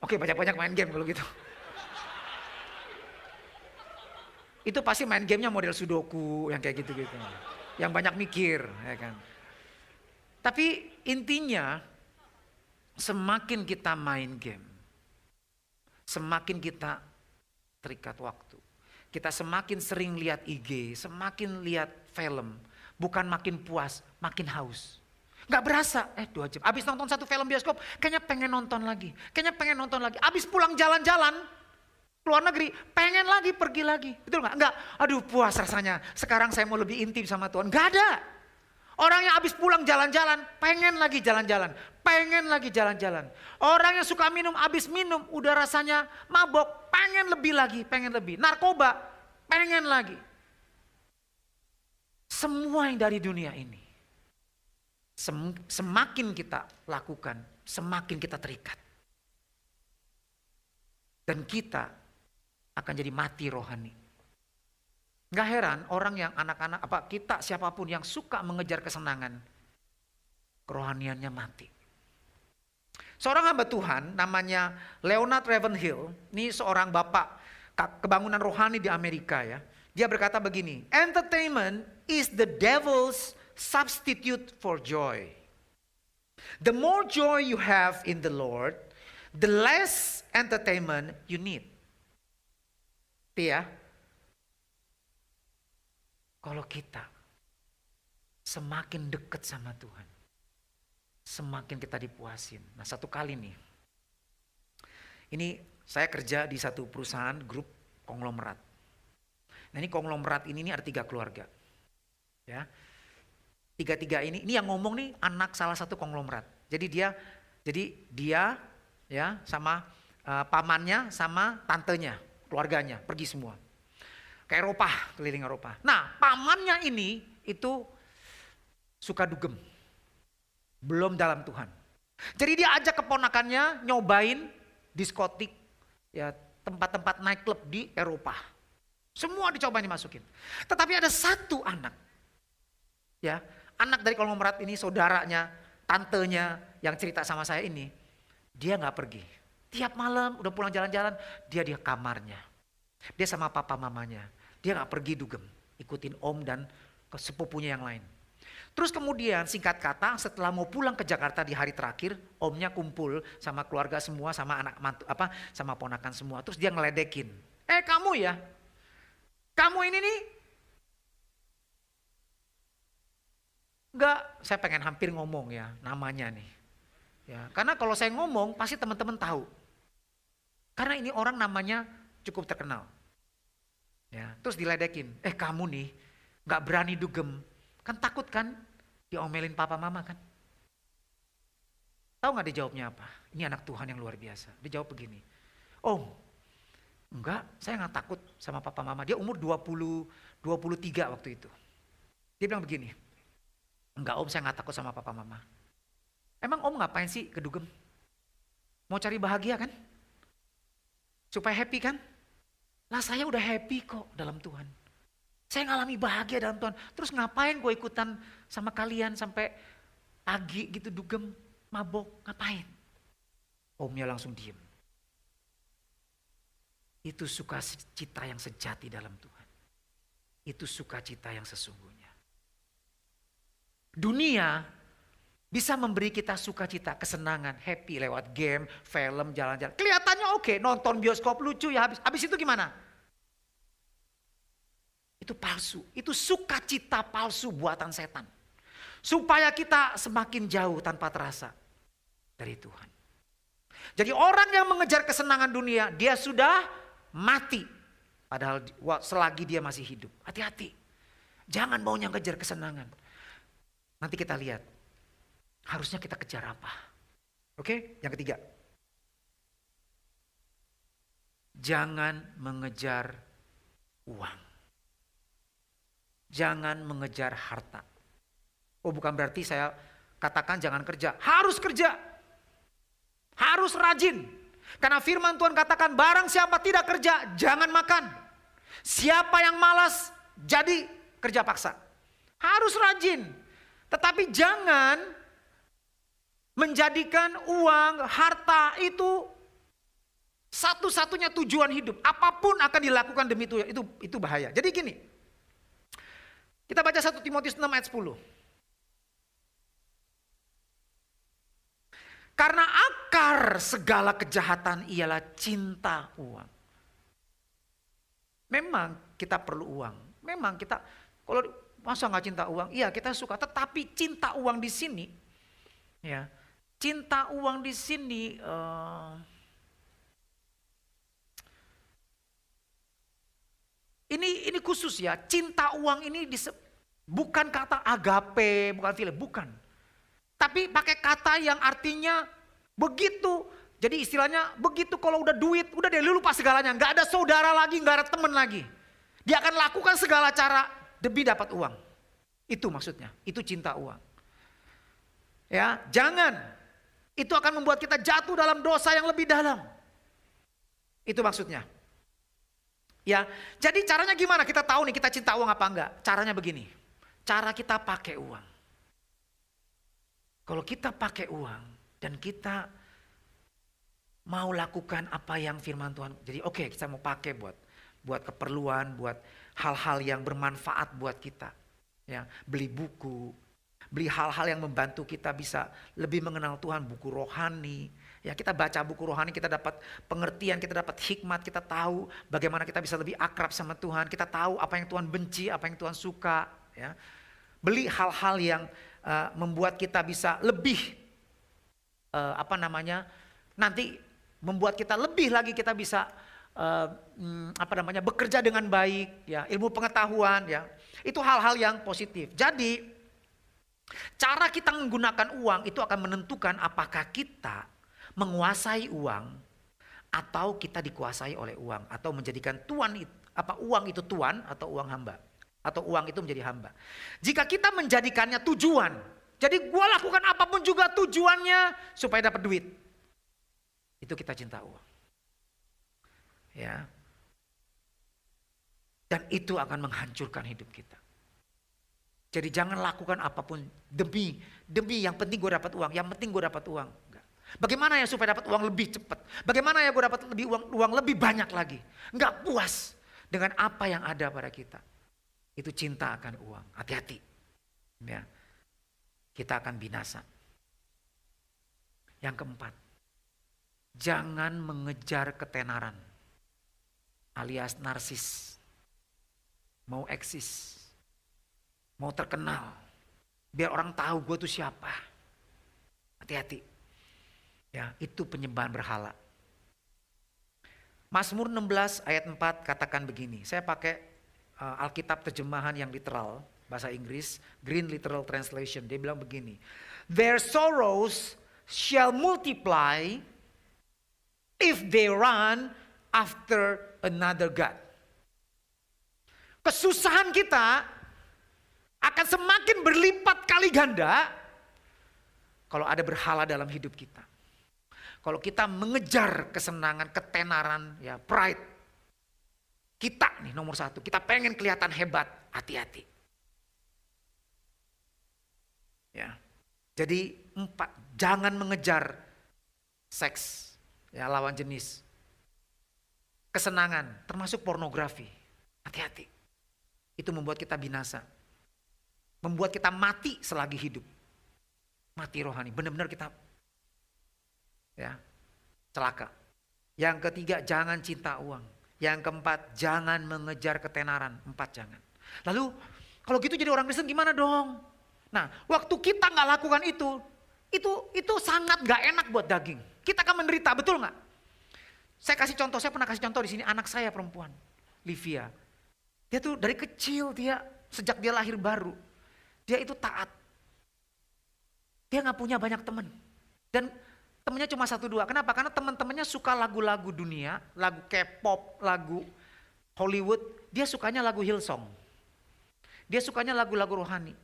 A: Oke, banyak-banyak main game kalau gitu. Itu pasti main gamenya model sudoku yang kayak gitu-gitu. Yang banyak mikir, ya kan. Tapi intinya semakin kita main game, semakin kita terikat waktu. Kita semakin sering lihat IG, semakin lihat film, bukan makin puas, makin haus. Gak berasa, eh dua jam. Abis nonton satu film bioskop, kayaknya pengen nonton lagi. Kayaknya pengen nonton lagi. Abis pulang jalan-jalan, luar negeri, pengen lagi pergi lagi. Betul gak? Enggak, aduh puas rasanya. Sekarang saya mau lebih intim sama Tuhan. Gak ada. Orang yang abis pulang jalan-jalan, pengen lagi jalan-jalan. Pengen lagi jalan-jalan. Orang yang suka minum, abis minum, udah rasanya mabok. Pengen lebih lagi, pengen lebih. Narkoba, pengen lagi. Semua yang dari dunia ini semakin kita lakukan, semakin kita terikat. Dan kita akan jadi mati rohani. Gak heran orang yang anak-anak, apa kita siapa pun yang suka mengejar kesenangan, kerohaniannya mati. Seorang hamba Tuhan namanya Leonard Ravenhill, ini seorang bapak kebangunan rohani di Amerika ya. Dia berkata begini, entertainment is the devil's substitute for joy. The more joy you have in the Lord, the less entertainment you need. Ya, kalau kita semakin dekat sama Tuhan, semakin kita dipuasin. Nah satu kali nih, ini saya kerja di satu perusahaan grup konglomerat. Nah ini konglomerat ini, ini ada tiga keluarga. Ya, tiga-tiga ini, ini yang ngomong nih anak salah satu konglomerat. Jadi dia, jadi dia ya sama uh, pamannya sama tantenya, keluarganya pergi semua ke Eropa, keliling Eropa. Nah pamannya ini itu suka dugem, belum dalam Tuhan. Jadi dia ajak keponakannya nyobain diskotik, ya tempat-tempat nightclub di Eropa. Semua dicoba dimasukin. Tetapi ada satu anak, ya anak dari konglomerat ini, saudaranya, tantenya yang cerita sama saya ini, dia nggak pergi. Tiap malam udah pulang jalan-jalan, dia di kamarnya. Dia sama papa mamanya. Dia nggak pergi dugem, ikutin om dan sepupunya yang lain. Terus kemudian singkat kata setelah mau pulang ke Jakarta di hari terakhir, omnya kumpul sama keluarga semua, sama anak mantu, apa, sama ponakan semua. Terus dia ngeledekin, eh kamu ya, kamu ini nih Enggak, saya pengen hampir ngomong ya namanya nih. Ya, karena kalau saya ngomong pasti teman-teman tahu. Karena ini orang namanya cukup terkenal. Ya, terus diledekin, eh kamu nih nggak berani dugem, kan takut kan diomelin papa mama kan? Tahu nggak dia jawabnya apa? Ini anak Tuhan yang luar biasa. Dia jawab begini, Om, enggak, saya nggak takut sama papa mama. Dia umur 20, 23 waktu itu. Dia bilang begini, Enggak om saya nggak takut sama papa mama. Emang om ngapain sih ke dugem? Mau cari bahagia kan? Supaya happy kan? Lah saya udah happy kok dalam Tuhan. Saya ngalami bahagia dalam Tuhan. Terus ngapain gue ikutan sama kalian sampai pagi gitu dugem, mabok, ngapain? Omnya langsung diem. Itu sukacita yang sejati dalam Tuhan. Itu sukacita yang sesungguhnya. Dunia bisa memberi kita sukacita, kesenangan, happy lewat game, film, jalan-jalan. Kelihatannya oke, okay, nonton bioskop lucu ya habis. Habis itu gimana? Itu palsu. Itu sukacita palsu buatan setan. Supaya kita semakin jauh tanpa terasa dari Tuhan. Jadi orang yang mengejar kesenangan dunia, dia sudah mati Padahal selagi dia masih hidup. Hati-hati. Jangan maunya ngejar kesenangan. Nanti kita lihat. Harusnya kita kejar apa. Oke, yang ketiga. Jangan mengejar uang. Jangan mengejar harta. Oh bukan berarti saya katakan jangan kerja. Harus kerja. Harus rajin. Karena firman Tuhan katakan barang siapa tidak kerja jangan makan. Siapa yang malas jadi kerja paksa. Harus rajin. Tetapi jangan menjadikan uang, harta itu satu-satunya tujuan hidup. Apa pun akan dilakukan demi itu itu itu bahaya. Jadi gini. Kita baca 1 Timotius 6 ayat 10. Karena akar segala kejahatan ialah cinta uang. Memang kita perlu uang. Memang kita kalau masa nggak cinta uang? Iya kita suka. Tetapi cinta uang di sini, ya cinta uang di sini uh, Ini ini khusus ya, cinta uang ini dise, bukan kata agape, bukan film, bukan. Tapi pakai kata yang artinya begitu. Jadi istilahnya begitu kalau udah duit, udah deh lu lupa segalanya. Nggak ada saudara lagi, nggak ada temen lagi. Dia akan lakukan segala cara demi dapat uang. Itu maksudnya, itu cinta uang. Ya, jangan. Itu akan membuat kita jatuh dalam dosa yang lebih dalam. Itu maksudnya. Ya, jadi caranya gimana? Kita tahu nih kita cinta uang apa enggak? Caranya begini. Cara kita pakai uang. Kalau kita pakai uang dan kita mau lakukan apa yang firman Tuhan. Jadi oke, okay, kita mau pakai buat buat keperluan, buat hal-hal yang bermanfaat buat kita. Ya, beli buku, beli hal-hal yang membantu kita bisa lebih mengenal Tuhan, buku rohani, Ya kita baca buku rohani, kita dapat pengertian, kita dapat hikmat, kita tahu bagaimana kita bisa lebih akrab sama Tuhan, kita tahu apa yang Tuhan benci, apa yang Tuhan suka. Ya. Beli hal-hal yang uh, membuat kita bisa lebih uh, apa namanya nanti membuat kita lebih lagi kita bisa uh, apa namanya bekerja dengan baik, ya ilmu pengetahuan, ya itu hal-hal yang positif. Jadi cara kita menggunakan uang itu akan menentukan apakah kita menguasai uang atau kita dikuasai oleh uang atau menjadikan tuan apa uang itu tuan atau uang hamba atau uang itu menjadi hamba. Jika kita menjadikannya tujuan, jadi gua lakukan apa pun juga tujuannya supaya dapat duit. Itu kita cinta uang. Ya. Dan itu akan menghancurkan hidup kita. Jadi jangan lakukan apa pun demi demi yang penting gue dapat uang, yang penting gue dapat uang. Bagaimana ya supaya dapat uang lebih cepat? Bagaimana ya gue dapat lebih uang, uang lebih banyak lagi? Enggak puas dengan apa yang ada pada kita. Itu cinta akan uang. Hati-hati. Ya. Kita akan binasa. Yang keempat, jangan mengejar ketenaran alias narsis. Mau eksis, mau terkenal, biar orang tahu gue tuh siapa. Hati-hati. Ya, itu penyembahan berhala. Mazmur 16 ayat 4 katakan begini. Saya pakai uh, Alkitab terjemahan yang literal, bahasa Inggris, Green Literal Translation. Dia bilang begini. Their sorrows shall multiply if they run after another God. Kesusahan kita akan semakin berlipat kali ganda kalau ada berhala dalam hidup kita. Kalau kita mengejar kesenangan, ketenaran, ya pride. Kita nih nomor satu, kita pengen kelihatan hebat, hati-hati. Ya, jadi empat, jangan mengejar seks, ya lawan jenis. Kesenangan, termasuk pornografi, hati-hati. Itu membuat kita binasa. Membuat kita mati selagi hidup. Mati rohani, benar-benar kita ya celaka. Yang ketiga jangan cinta uang. Yang keempat jangan mengejar ketenaran. Empat jangan. Lalu kalau gitu jadi orang Kristen gimana dong? Nah waktu kita nggak lakukan itu, itu itu sangat nggak enak buat daging. Kita akan menderita betul nggak? Saya kasih contoh, saya pernah kasih contoh di sini anak saya perempuan. Livia. Dia tuh dari kecil dia sejak dia lahir baru dia itu taat. Dia nggak punya banyak teman dan temennya cuma satu dua. Kenapa? Karena teman-temannya suka lagu-lagu dunia, lagu K-pop, lagu Hollywood. Dia sukanya lagu Hillsong. Dia sukanya lagu-lagu rohani.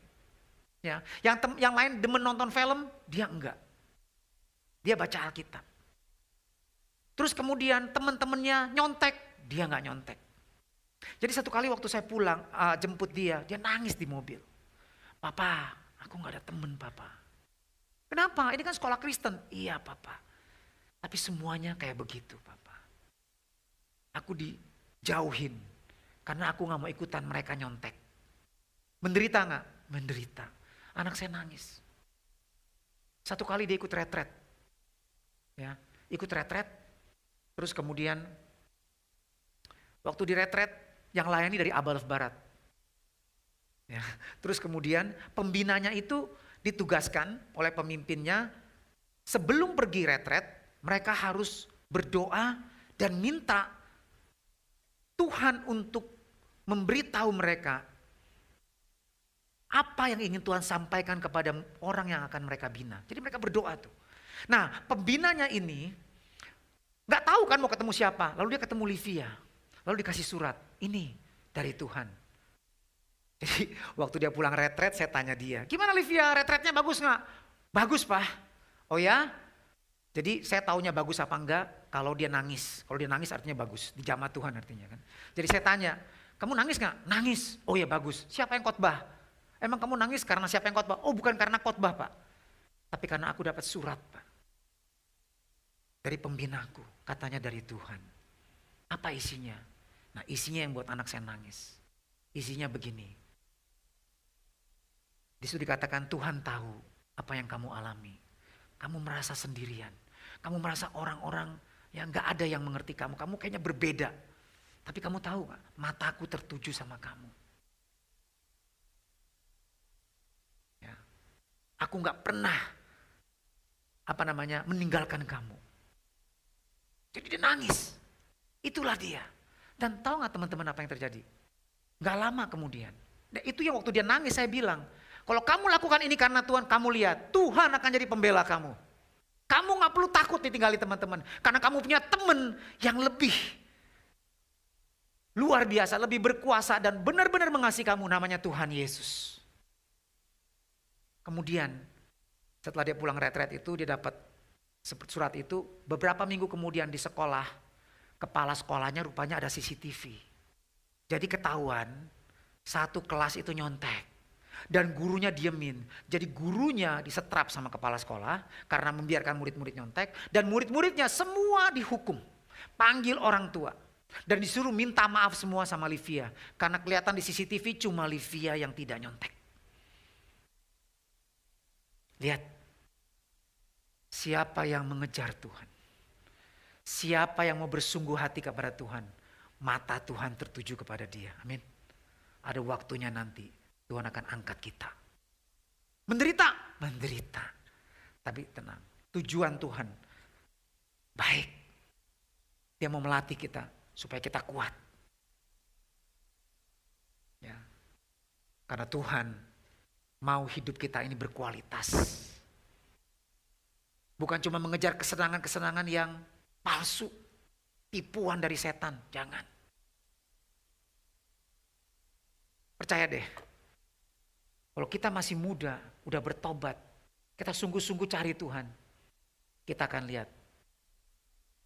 A: Ya, yang tem yang lain demen nonton film, dia enggak. Dia baca Alkitab. Terus kemudian teman-temannya nyontek, dia nggak nyontek. Jadi satu kali waktu saya pulang uh, jemput dia, dia nangis di mobil. Papa, aku nggak ada temen papa. Kenapa? Ini kan sekolah Kristen. Iya papa. Tapi semuanya kayak begitu papa. Aku dijauhin. Karena aku nggak mau ikutan mereka nyontek. Menderita nggak? Menderita. Anak saya nangis. Satu kali dia ikut retret. Ya, ikut retret. Terus kemudian waktu di retret yang layani dari Abalaf Barat. Ya. Terus kemudian pembinanya itu ditugaskan oleh pemimpinnya sebelum pergi retret mereka harus berdoa dan minta Tuhan untuk memberitahu mereka apa yang ingin Tuhan sampaikan kepada orang yang akan mereka bina. Jadi mereka berdoa tuh. Nah pembinanya ini nggak tahu kan mau ketemu siapa. Lalu dia ketemu Livia. Lalu dikasih surat. Ini dari Tuhan. Jadi waktu dia pulang retret saya tanya dia, gimana Livia retretnya bagus nggak? Bagus pak. Oh ya? Jadi saya taunya bagus apa enggak kalau dia nangis. Kalau dia nangis artinya bagus, di dijamah Tuhan artinya kan. Jadi saya tanya, kamu nangis nggak? Nangis. Oh ya bagus. Siapa yang khotbah? Emang kamu nangis karena siapa yang khotbah? Oh bukan karena khotbah pak. Tapi karena aku dapat surat pak. Dari pembinaku, katanya dari Tuhan. Apa isinya? Nah isinya yang buat anak saya nangis. Isinya begini, di situ dikatakan Tuhan tahu apa yang kamu alami. Kamu merasa sendirian. Kamu merasa orang-orang yang gak ada yang mengerti kamu. Kamu kayaknya berbeda. Tapi kamu tahu gak? Mataku tertuju sama kamu. Ya. Aku gak pernah apa namanya meninggalkan kamu. Jadi dia nangis. Itulah dia. Dan tahu gak teman-teman apa yang terjadi? Gak lama kemudian. Nah, itu yang waktu dia nangis saya bilang, kalau kamu lakukan ini karena Tuhan, kamu lihat Tuhan akan jadi pembela kamu. Kamu nggak perlu takut ditinggali teman-teman, karena kamu punya teman yang lebih luar biasa, lebih berkuasa dan benar-benar mengasihi kamu. Namanya Tuhan Yesus. Kemudian setelah dia pulang retret itu, dia dapat surat itu. Beberapa minggu kemudian di sekolah, kepala sekolahnya rupanya ada CCTV. Jadi ketahuan satu kelas itu nyontek dan gurunya diemin. Jadi gurunya disetrap sama kepala sekolah karena membiarkan murid-murid nyontek dan murid-muridnya semua dihukum. Panggil orang tua dan disuruh minta maaf semua sama Livia karena kelihatan di CCTV cuma Livia yang tidak nyontek. Lihat. Siapa yang mengejar Tuhan? Siapa yang mau bersungguh hati kepada Tuhan? Mata Tuhan tertuju kepada dia. Amin. Ada waktunya nanti Tuhan akan angkat kita. Menderita, menderita. Tapi tenang, tujuan Tuhan baik. Dia mau melatih kita supaya kita kuat. Ya. Karena Tuhan mau hidup kita ini berkualitas. Bukan cuma mengejar kesenangan-kesenangan yang palsu, tipuan dari setan, jangan. Percaya deh, kalau kita masih muda, udah bertobat, kita sungguh-sungguh cari Tuhan, kita akan lihat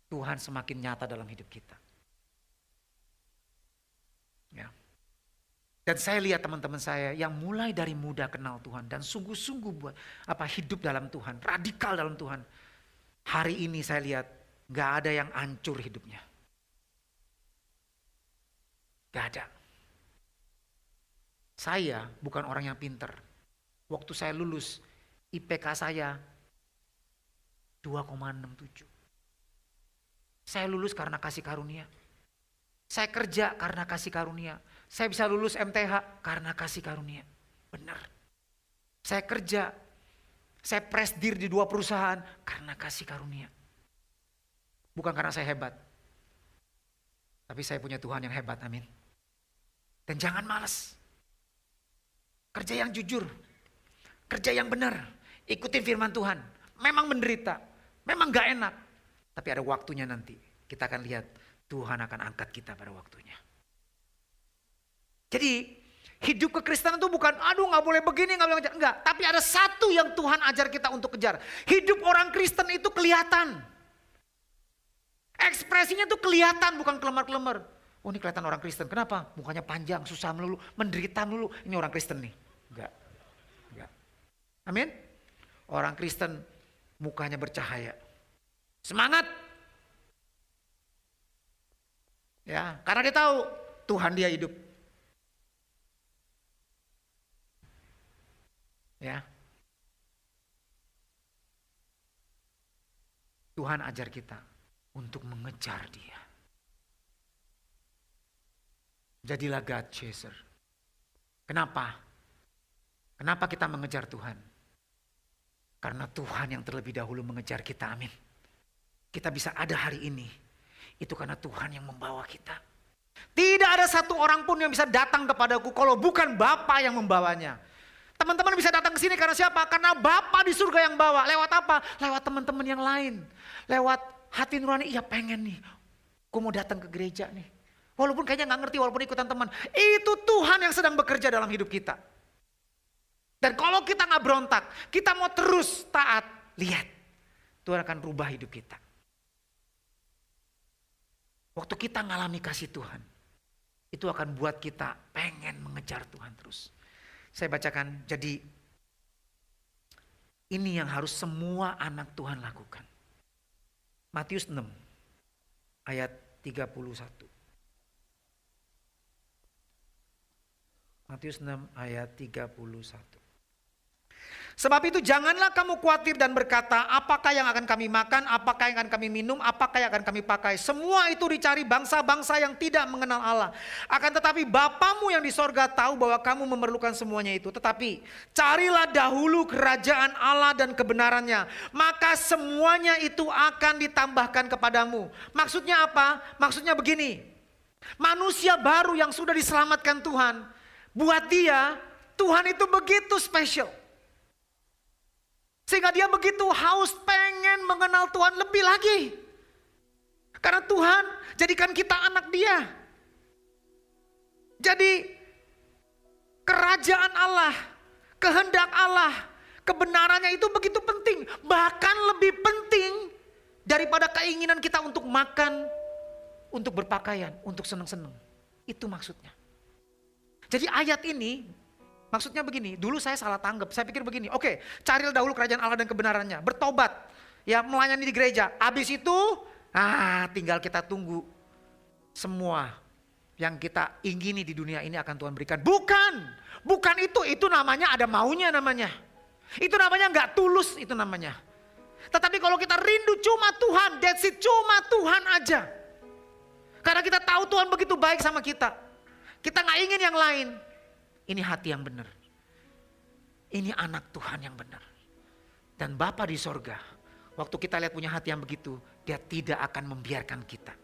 A: Tuhan semakin nyata dalam hidup kita. Ya. Dan saya lihat teman-teman saya yang mulai dari muda kenal Tuhan dan sungguh-sungguh buat apa hidup dalam Tuhan, radikal dalam Tuhan. Hari ini saya lihat nggak ada yang hancur hidupnya. Gak ada. Saya bukan orang yang pinter. Waktu saya lulus, IPK saya 2,67. Saya lulus karena kasih karunia. Saya kerja karena kasih karunia. Saya bisa lulus MTH karena kasih karunia. Benar. Saya kerja, saya presdir di dua perusahaan karena kasih karunia. Bukan karena saya hebat. Tapi saya punya Tuhan yang hebat, amin. Dan jangan malas. Kerja yang jujur. Kerja yang benar. Ikutin firman Tuhan. Memang menderita. Memang gak enak. Tapi ada waktunya nanti. Kita akan lihat Tuhan akan angkat kita pada waktunya. Jadi hidup kekristenan itu bukan aduh gak boleh begini gak boleh. Enggak, tapi ada satu yang Tuhan ajar kita untuk kejar. Hidup orang Kristen itu kelihatan. Ekspresinya tuh kelihatan bukan kelemar-kelemar. Oh ini kelihatan orang Kristen. Kenapa? Mukanya panjang, susah melulu, menderita melulu. Ini orang Kristen nih. Enggak. Enggak. Amin. Orang Kristen mukanya bercahaya. Semangat. Ya, karena dia tahu Tuhan dia hidup. Ya. Tuhan ajar kita untuk mengejar dia. Jadilah God chaser. Kenapa? Kenapa kita mengejar Tuhan? Karena Tuhan yang terlebih dahulu mengejar kita, amin. Kita bisa ada hari ini, itu karena Tuhan yang membawa kita. Tidak ada satu orang pun yang bisa datang kepadaku kalau bukan Bapa yang membawanya. Teman-teman bisa datang ke sini karena siapa? Karena Bapa di surga yang bawa. Lewat apa? Lewat teman-teman yang lain. Lewat hati nurani, iya pengen nih. Gue mau datang ke gereja nih. Walaupun kayaknya nggak ngerti, walaupun ikutan teman. Itu Tuhan yang sedang bekerja dalam hidup kita. Dan kalau kita nggak berontak, kita mau terus taat, lihat. Tuhan akan rubah hidup kita. Waktu kita ngalami kasih Tuhan, itu akan buat kita pengen mengejar Tuhan terus. Saya bacakan, jadi ini yang harus semua anak Tuhan lakukan. Matius 6 ayat 31. Matius 6 ayat 31. Sebab itu janganlah kamu khawatir dan berkata, apakah yang akan kami makan, apakah yang akan kami minum, apakah yang akan kami pakai. Semua itu dicari bangsa-bangsa yang tidak mengenal Allah. Akan tetapi Bapamu yang di sorga tahu bahwa kamu memerlukan semuanya itu. Tetapi carilah dahulu kerajaan Allah dan kebenarannya. Maka semuanya itu akan ditambahkan kepadamu. Maksudnya apa? Maksudnya begini. Manusia baru yang sudah diselamatkan Tuhan Buat dia, Tuhan itu begitu spesial. Sehingga dia begitu haus pengen mengenal Tuhan lebih lagi. Karena Tuhan jadikan kita anak dia. Jadi kerajaan Allah, kehendak Allah, kebenarannya itu begitu penting. Bahkan lebih penting daripada keinginan kita untuk makan, untuk berpakaian, untuk senang-senang. Itu maksudnya. Jadi ayat ini maksudnya begini, dulu saya salah tanggap. Saya pikir begini, oke, okay, carilah dahulu kerajaan Allah dan kebenarannya, bertobat, ya melayani di gereja. Habis itu, ah tinggal kita tunggu semua yang kita ingini di dunia ini akan Tuhan berikan. Bukan, bukan itu, itu namanya ada maunya namanya. Itu namanya nggak tulus itu namanya. Tetapi kalau kita rindu cuma Tuhan, that's it, cuma Tuhan aja. Karena kita tahu Tuhan begitu baik sama kita. Kita nggak ingin yang lain. Ini hati yang benar. Ini anak Tuhan yang benar. Dan Bapa di sorga, waktu kita lihat punya hati yang begitu, dia tidak akan membiarkan kita.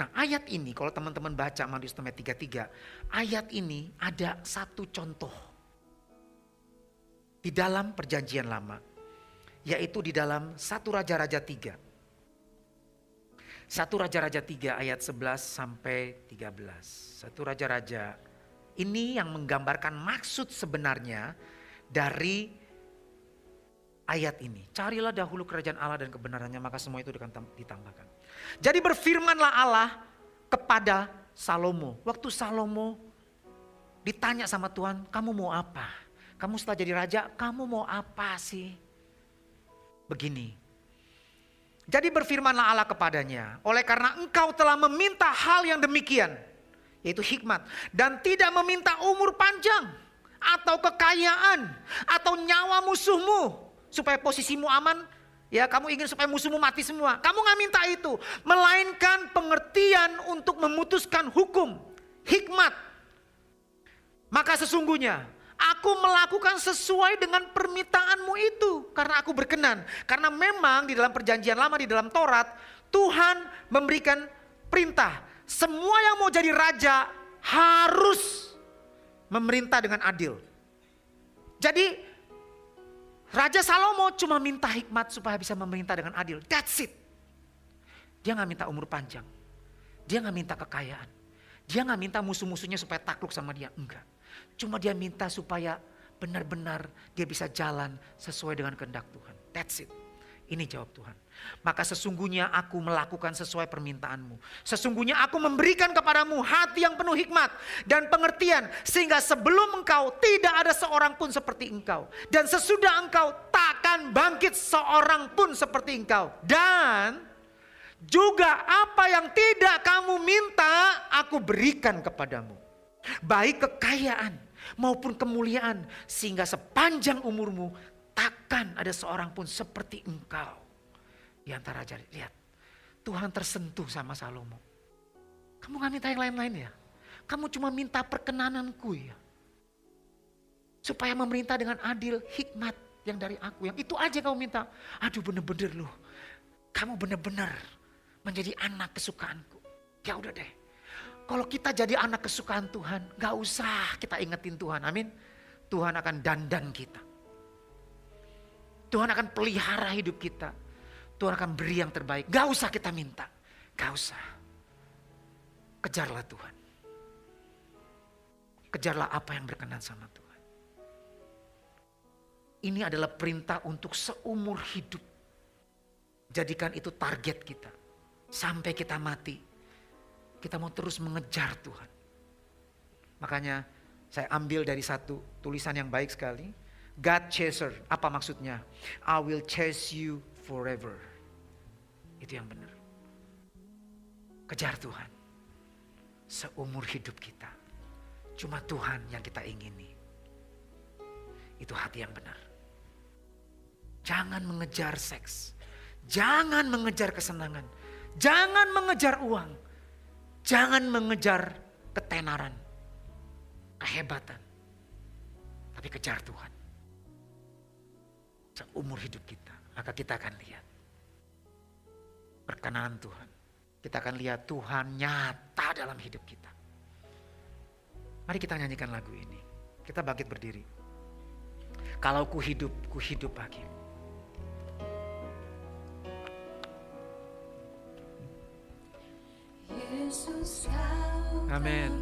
A: Nah ayat ini kalau teman-teman baca Matius 33, ayat ini ada satu contoh. Di dalam perjanjian lama. Yaitu di dalam satu Raja-Raja 3 satu Raja-Raja 3 ayat 11 sampai 13. Satu Raja-Raja ini yang menggambarkan maksud sebenarnya dari ayat ini. Carilah dahulu kerajaan Allah dan kebenarannya maka semua itu akan ditambahkan. Jadi berfirmanlah Allah kepada Salomo. Waktu Salomo ditanya sama Tuhan, kamu mau apa? Kamu setelah jadi raja, kamu mau apa sih? Begini, jadi berfirmanlah Allah kepadanya, oleh karena engkau telah meminta hal yang demikian, yaitu hikmat, dan tidak meminta umur panjang, atau kekayaan, atau nyawa musuhmu, supaya posisimu aman, ya kamu ingin supaya musuhmu mati semua. Kamu nggak minta itu, melainkan pengertian untuk memutuskan hukum, hikmat. Maka sesungguhnya Aku melakukan sesuai dengan permintaanmu itu karena aku berkenan. Karena memang di dalam perjanjian lama di dalam Taurat Tuhan memberikan perintah. Semua yang mau jadi raja harus memerintah dengan adil. Jadi Raja Salomo cuma minta hikmat supaya bisa memerintah dengan adil. That's it. Dia nggak minta umur panjang. Dia nggak minta kekayaan. Dia nggak minta musuh-musuhnya supaya takluk sama dia. Enggak. Cuma dia minta supaya benar-benar dia bisa jalan sesuai dengan kehendak Tuhan. That's it. Ini jawab Tuhan. Maka sesungguhnya aku melakukan sesuai permintaanmu. Sesungguhnya aku memberikan kepadamu hati yang penuh hikmat dan pengertian. Sehingga sebelum engkau tidak ada seorang pun seperti engkau. Dan sesudah engkau takkan bangkit seorang pun seperti engkau. Dan juga apa yang tidak kamu minta aku berikan kepadamu. Baik kekayaan maupun kemuliaan. Sehingga sepanjang umurmu takkan ada seorang pun seperti engkau. Di antara raja, lihat. Tuhan tersentuh sama Salomo. Kamu gak minta yang lain-lain ya? Kamu cuma minta perkenananku ya. Supaya memerintah dengan adil, hikmat yang dari aku. Yang itu aja kamu minta. Aduh bener-bener loh. Kamu bener-bener menjadi anak kesukaanku. Ya udah deh. Kalau kita jadi anak kesukaan Tuhan, gak usah kita ingetin Tuhan. Amin. Tuhan akan dandan kita. Tuhan akan pelihara hidup kita. Tuhan akan beri yang terbaik. Gak usah kita minta. Gak usah. Kejarlah Tuhan. Kejarlah apa yang berkenan sama Tuhan. Ini adalah perintah untuk seumur hidup. Jadikan itu target kita. Sampai kita mati. Kita mau terus mengejar Tuhan. Makanya saya ambil dari satu tulisan yang baik sekali God chaser. Apa maksudnya? I will chase you forever. Itu yang benar. Kejar Tuhan. Seumur hidup kita. Cuma Tuhan yang kita ingini. Itu hati yang benar. Jangan mengejar seks. Jangan mengejar kesenangan. Jangan mengejar uang. Jangan mengejar ketenaran. Kehebatan. Tapi kejar Tuhan seumur hidup kita. Maka kita akan lihat perkenanan Tuhan. Kita akan lihat Tuhan nyata dalam hidup kita. Mari kita nyanyikan lagu ini. Kita bangkit berdiri. Kalau ku hidup, ku hidup lagi. Amin.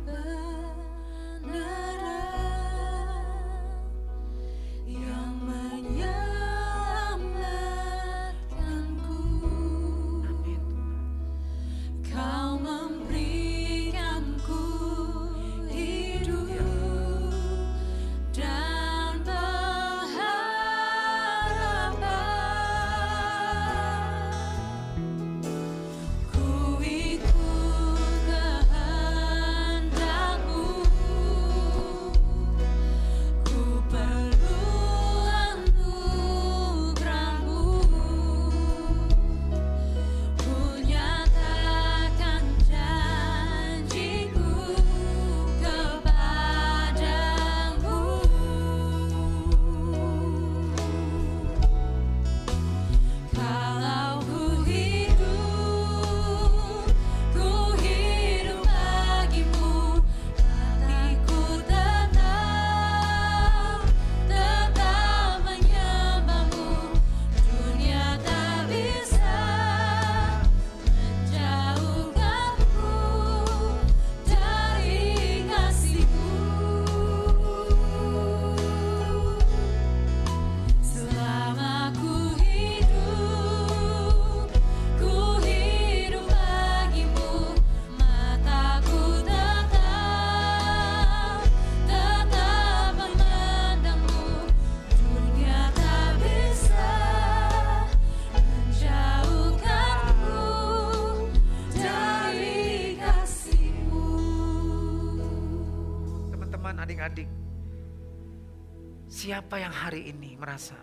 A: Siapa yang hari ini merasa,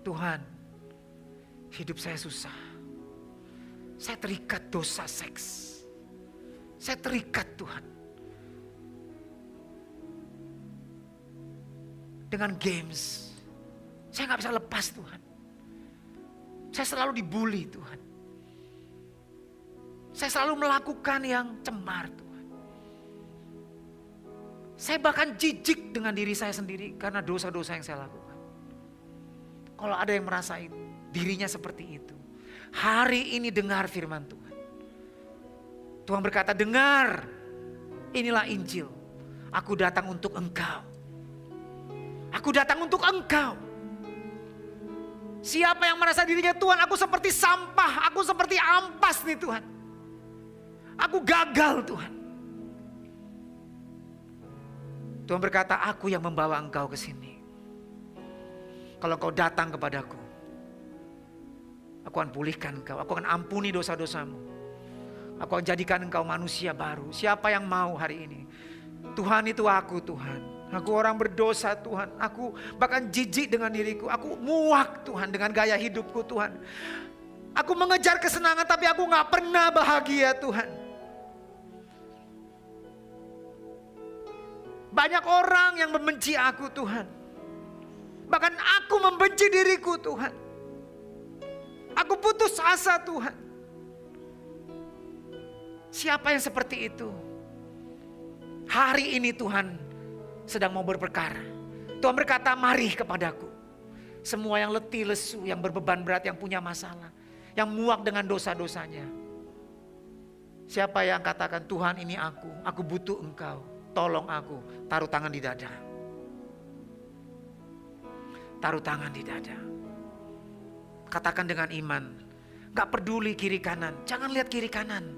A: Tuhan, hidup saya susah. Saya terikat dosa seks. Saya terikat Tuhan. Dengan games. Saya nggak bisa lepas Tuhan. Saya selalu dibully Tuhan. Saya selalu melakukan yang cemar Tuhan. Saya bahkan jijik dengan diri saya sendiri karena dosa-dosa yang saya lakukan. Kalau ada yang merasa dirinya seperti itu. Hari ini dengar firman Tuhan. Tuhan berkata, dengar inilah Injil. Aku datang untuk engkau. Aku datang untuk engkau. Siapa yang merasa dirinya Tuhan, aku seperti sampah, aku seperti ampas nih Tuhan. Aku gagal Tuhan. Tuhan berkata, aku yang membawa engkau ke sini. Kalau kau datang kepadaku, aku akan pulihkan engkau, aku akan ampuni dosa-dosamu. Aku akan jadikan engkau manusia baru. Siapa yang mau hari ini? Tuhan itu aku Tuhan. Aku orang berdosa Tuhan. Aku bahkan jijik dengan diriku. Aku muak Tuhan dengan gaya hidupku Tuhan. Aku mengejar kesenangan tapi aku gak pernah bahagia Tuhan. Banyak orang yang membenci aku Tuhan. Bahkan aku membenci diriku Tuhan. Aku putus asa Tuhan. Siapa yang seperti itu? Hari ini Tuhan sedang mau berperkara. Tuhan berkata, mari kepadaku. Semua yang letih, lesu, yang berbeban berat, yang punya masalah. Yang muak dengan dosa-dosanya. Siapa yang katakan, Tuhan ini aku, aku butuh engkau. Tolong aku, taruh tangan di dada. Taruh tangan di dada. Katakan dengan iman. Gak peduli kiri kanan, jangan lihat kiri kanan.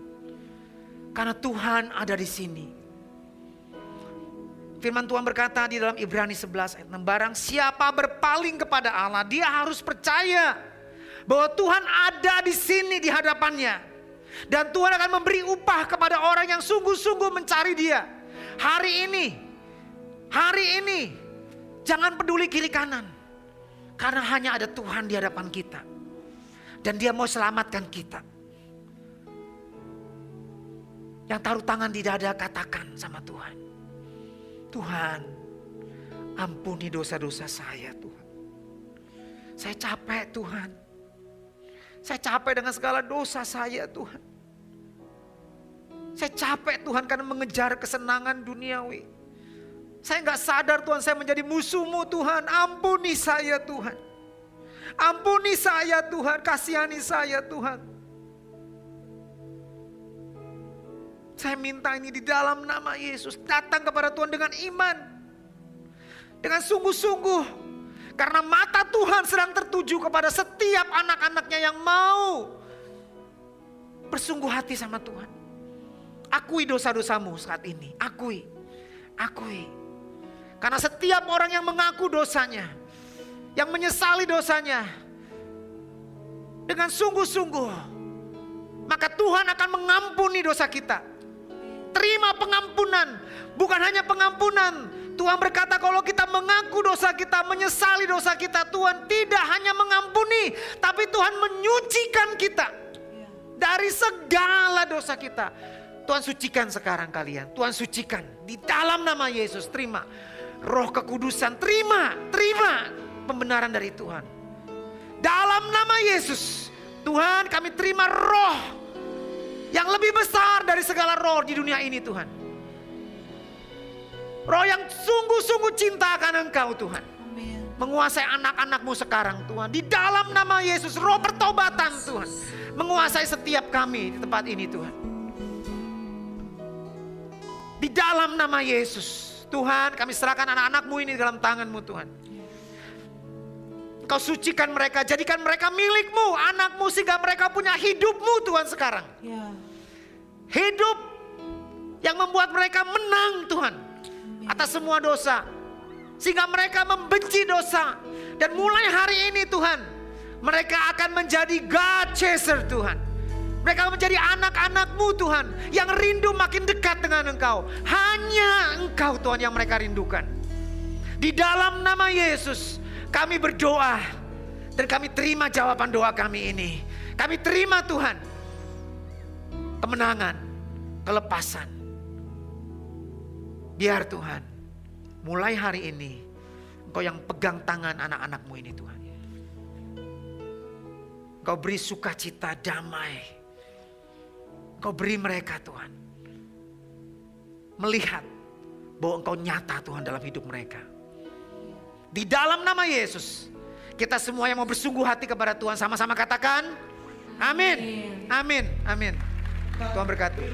A: Karena Tuhan ada di sini. Firman Tuhan berkata di dalam Ibrani 11 ayat 6. Barang siapa berpaling kepada Allah, dia harus percaya bahwa Tuhan ada di sini di hadapannya. Dan Tuhan akan memberi upah kepada orang yang sungguh-sungguh mencari dia. Hari ini, hari ini, jangan peduli kiri kanan. Karena hanya ada Tuhan di hadapan kita. Dan dia mau selamatkan kita. Yang taruh tangan di dada katakan sama Tuhan. Tuhan, ampuni dosa-dosa saya Tuhan. Saya capek Tuhan. Saya capek dengan segala dosa saya Tuhan. Saya capek Tuhan karena mengejar kesenangan duniawi. Saya nggak sadar Tuhan saya menjadi musuhmu Tuhan. Ampuni saya Tuhan. Ampuni saya Tuhan. Kasihani saya Tuhan. Saya minta ini di dalam nama Yesus. Datang kepada Tuhan dengan iman. Dengan sungguh-sungguh. Karena mata Tuhan sedang tertuju kepada setiap anak-anaknya yang mau bersungguh hati sama Tuhan. Akui dosa-dosamu saat ini. Akui. Akui. Karena setiap orang yang mengaku dosanya. Yang menyesali dosanya. Dengan sungguh-sungguh. Maka Tuhan akan mengampuni dosa kita terima pengampunan. Bukan hanya pengampunan. Tuhan berkata kalau kita mengaku dosa kita, menyesali dosa kita, Tuhan tidak hanya mengampuni, tapi Tuhan menyucikan kita dari segala dosa kita. Tuhan sucikan sekarang kalian. Tuhan sucikan di dalam nama Yesus. Terima roh kekudusan. Terima, terima pembenaran dari Tuhan. Dalam nama Yesus, Tuhan kami terima roh yang lebih besar dari segala roh di dunia ini Tuhan. Roh yang sungguh-sungguh cinta akan Engkau Tuhan. Menguasai anak-anakmu sekarang Tuhan. Di dalam nama Yesus roh pertobatan Tuhan. Menguasai setiap kami di tempat ini Tuhan. Di dalam nama Yesus. Tuhan kami serahkan anak-anakmu ini dalam tanganmu Tuhan. Kau sucikan mereka, jadikan mereka milikmu, anakmu sehingga mereka punya hidupmu Tuhan sekarang. Ya. Hidup yang membuat mereka menang Tuhan atas semua dosa. Sehingga mereka membenci dosa. Dan mulai hari ini Tuhan, mereka akan menjadi God chaser Tuhan. Mereka menjadi anak-anakmu Tuhan yang rindu makin dekat dengan Engkau. Hanya Engkau Tuhan yang mereka rindukan. Di dalam nama Yesus, kami berdoa dan kami terima jawaban doa kami ini. Kami terima Tuhan kemenangan, kelepasan. Biar Tuhan, mulai hari ini Engkau yang pegang tangan anak-anakmu ini Tuhan. Engkau beri sukacita damai. Kau beri mereka Tuhan. Melihat bahwa engkau nyata Tuhan dalam hidup mereka. Di dalam nama Yesus. Kita semua yang mau bersungguh hati kepada Tuhan sama-sama katakan. Amin. Amin. Amin. Tuhan berkati.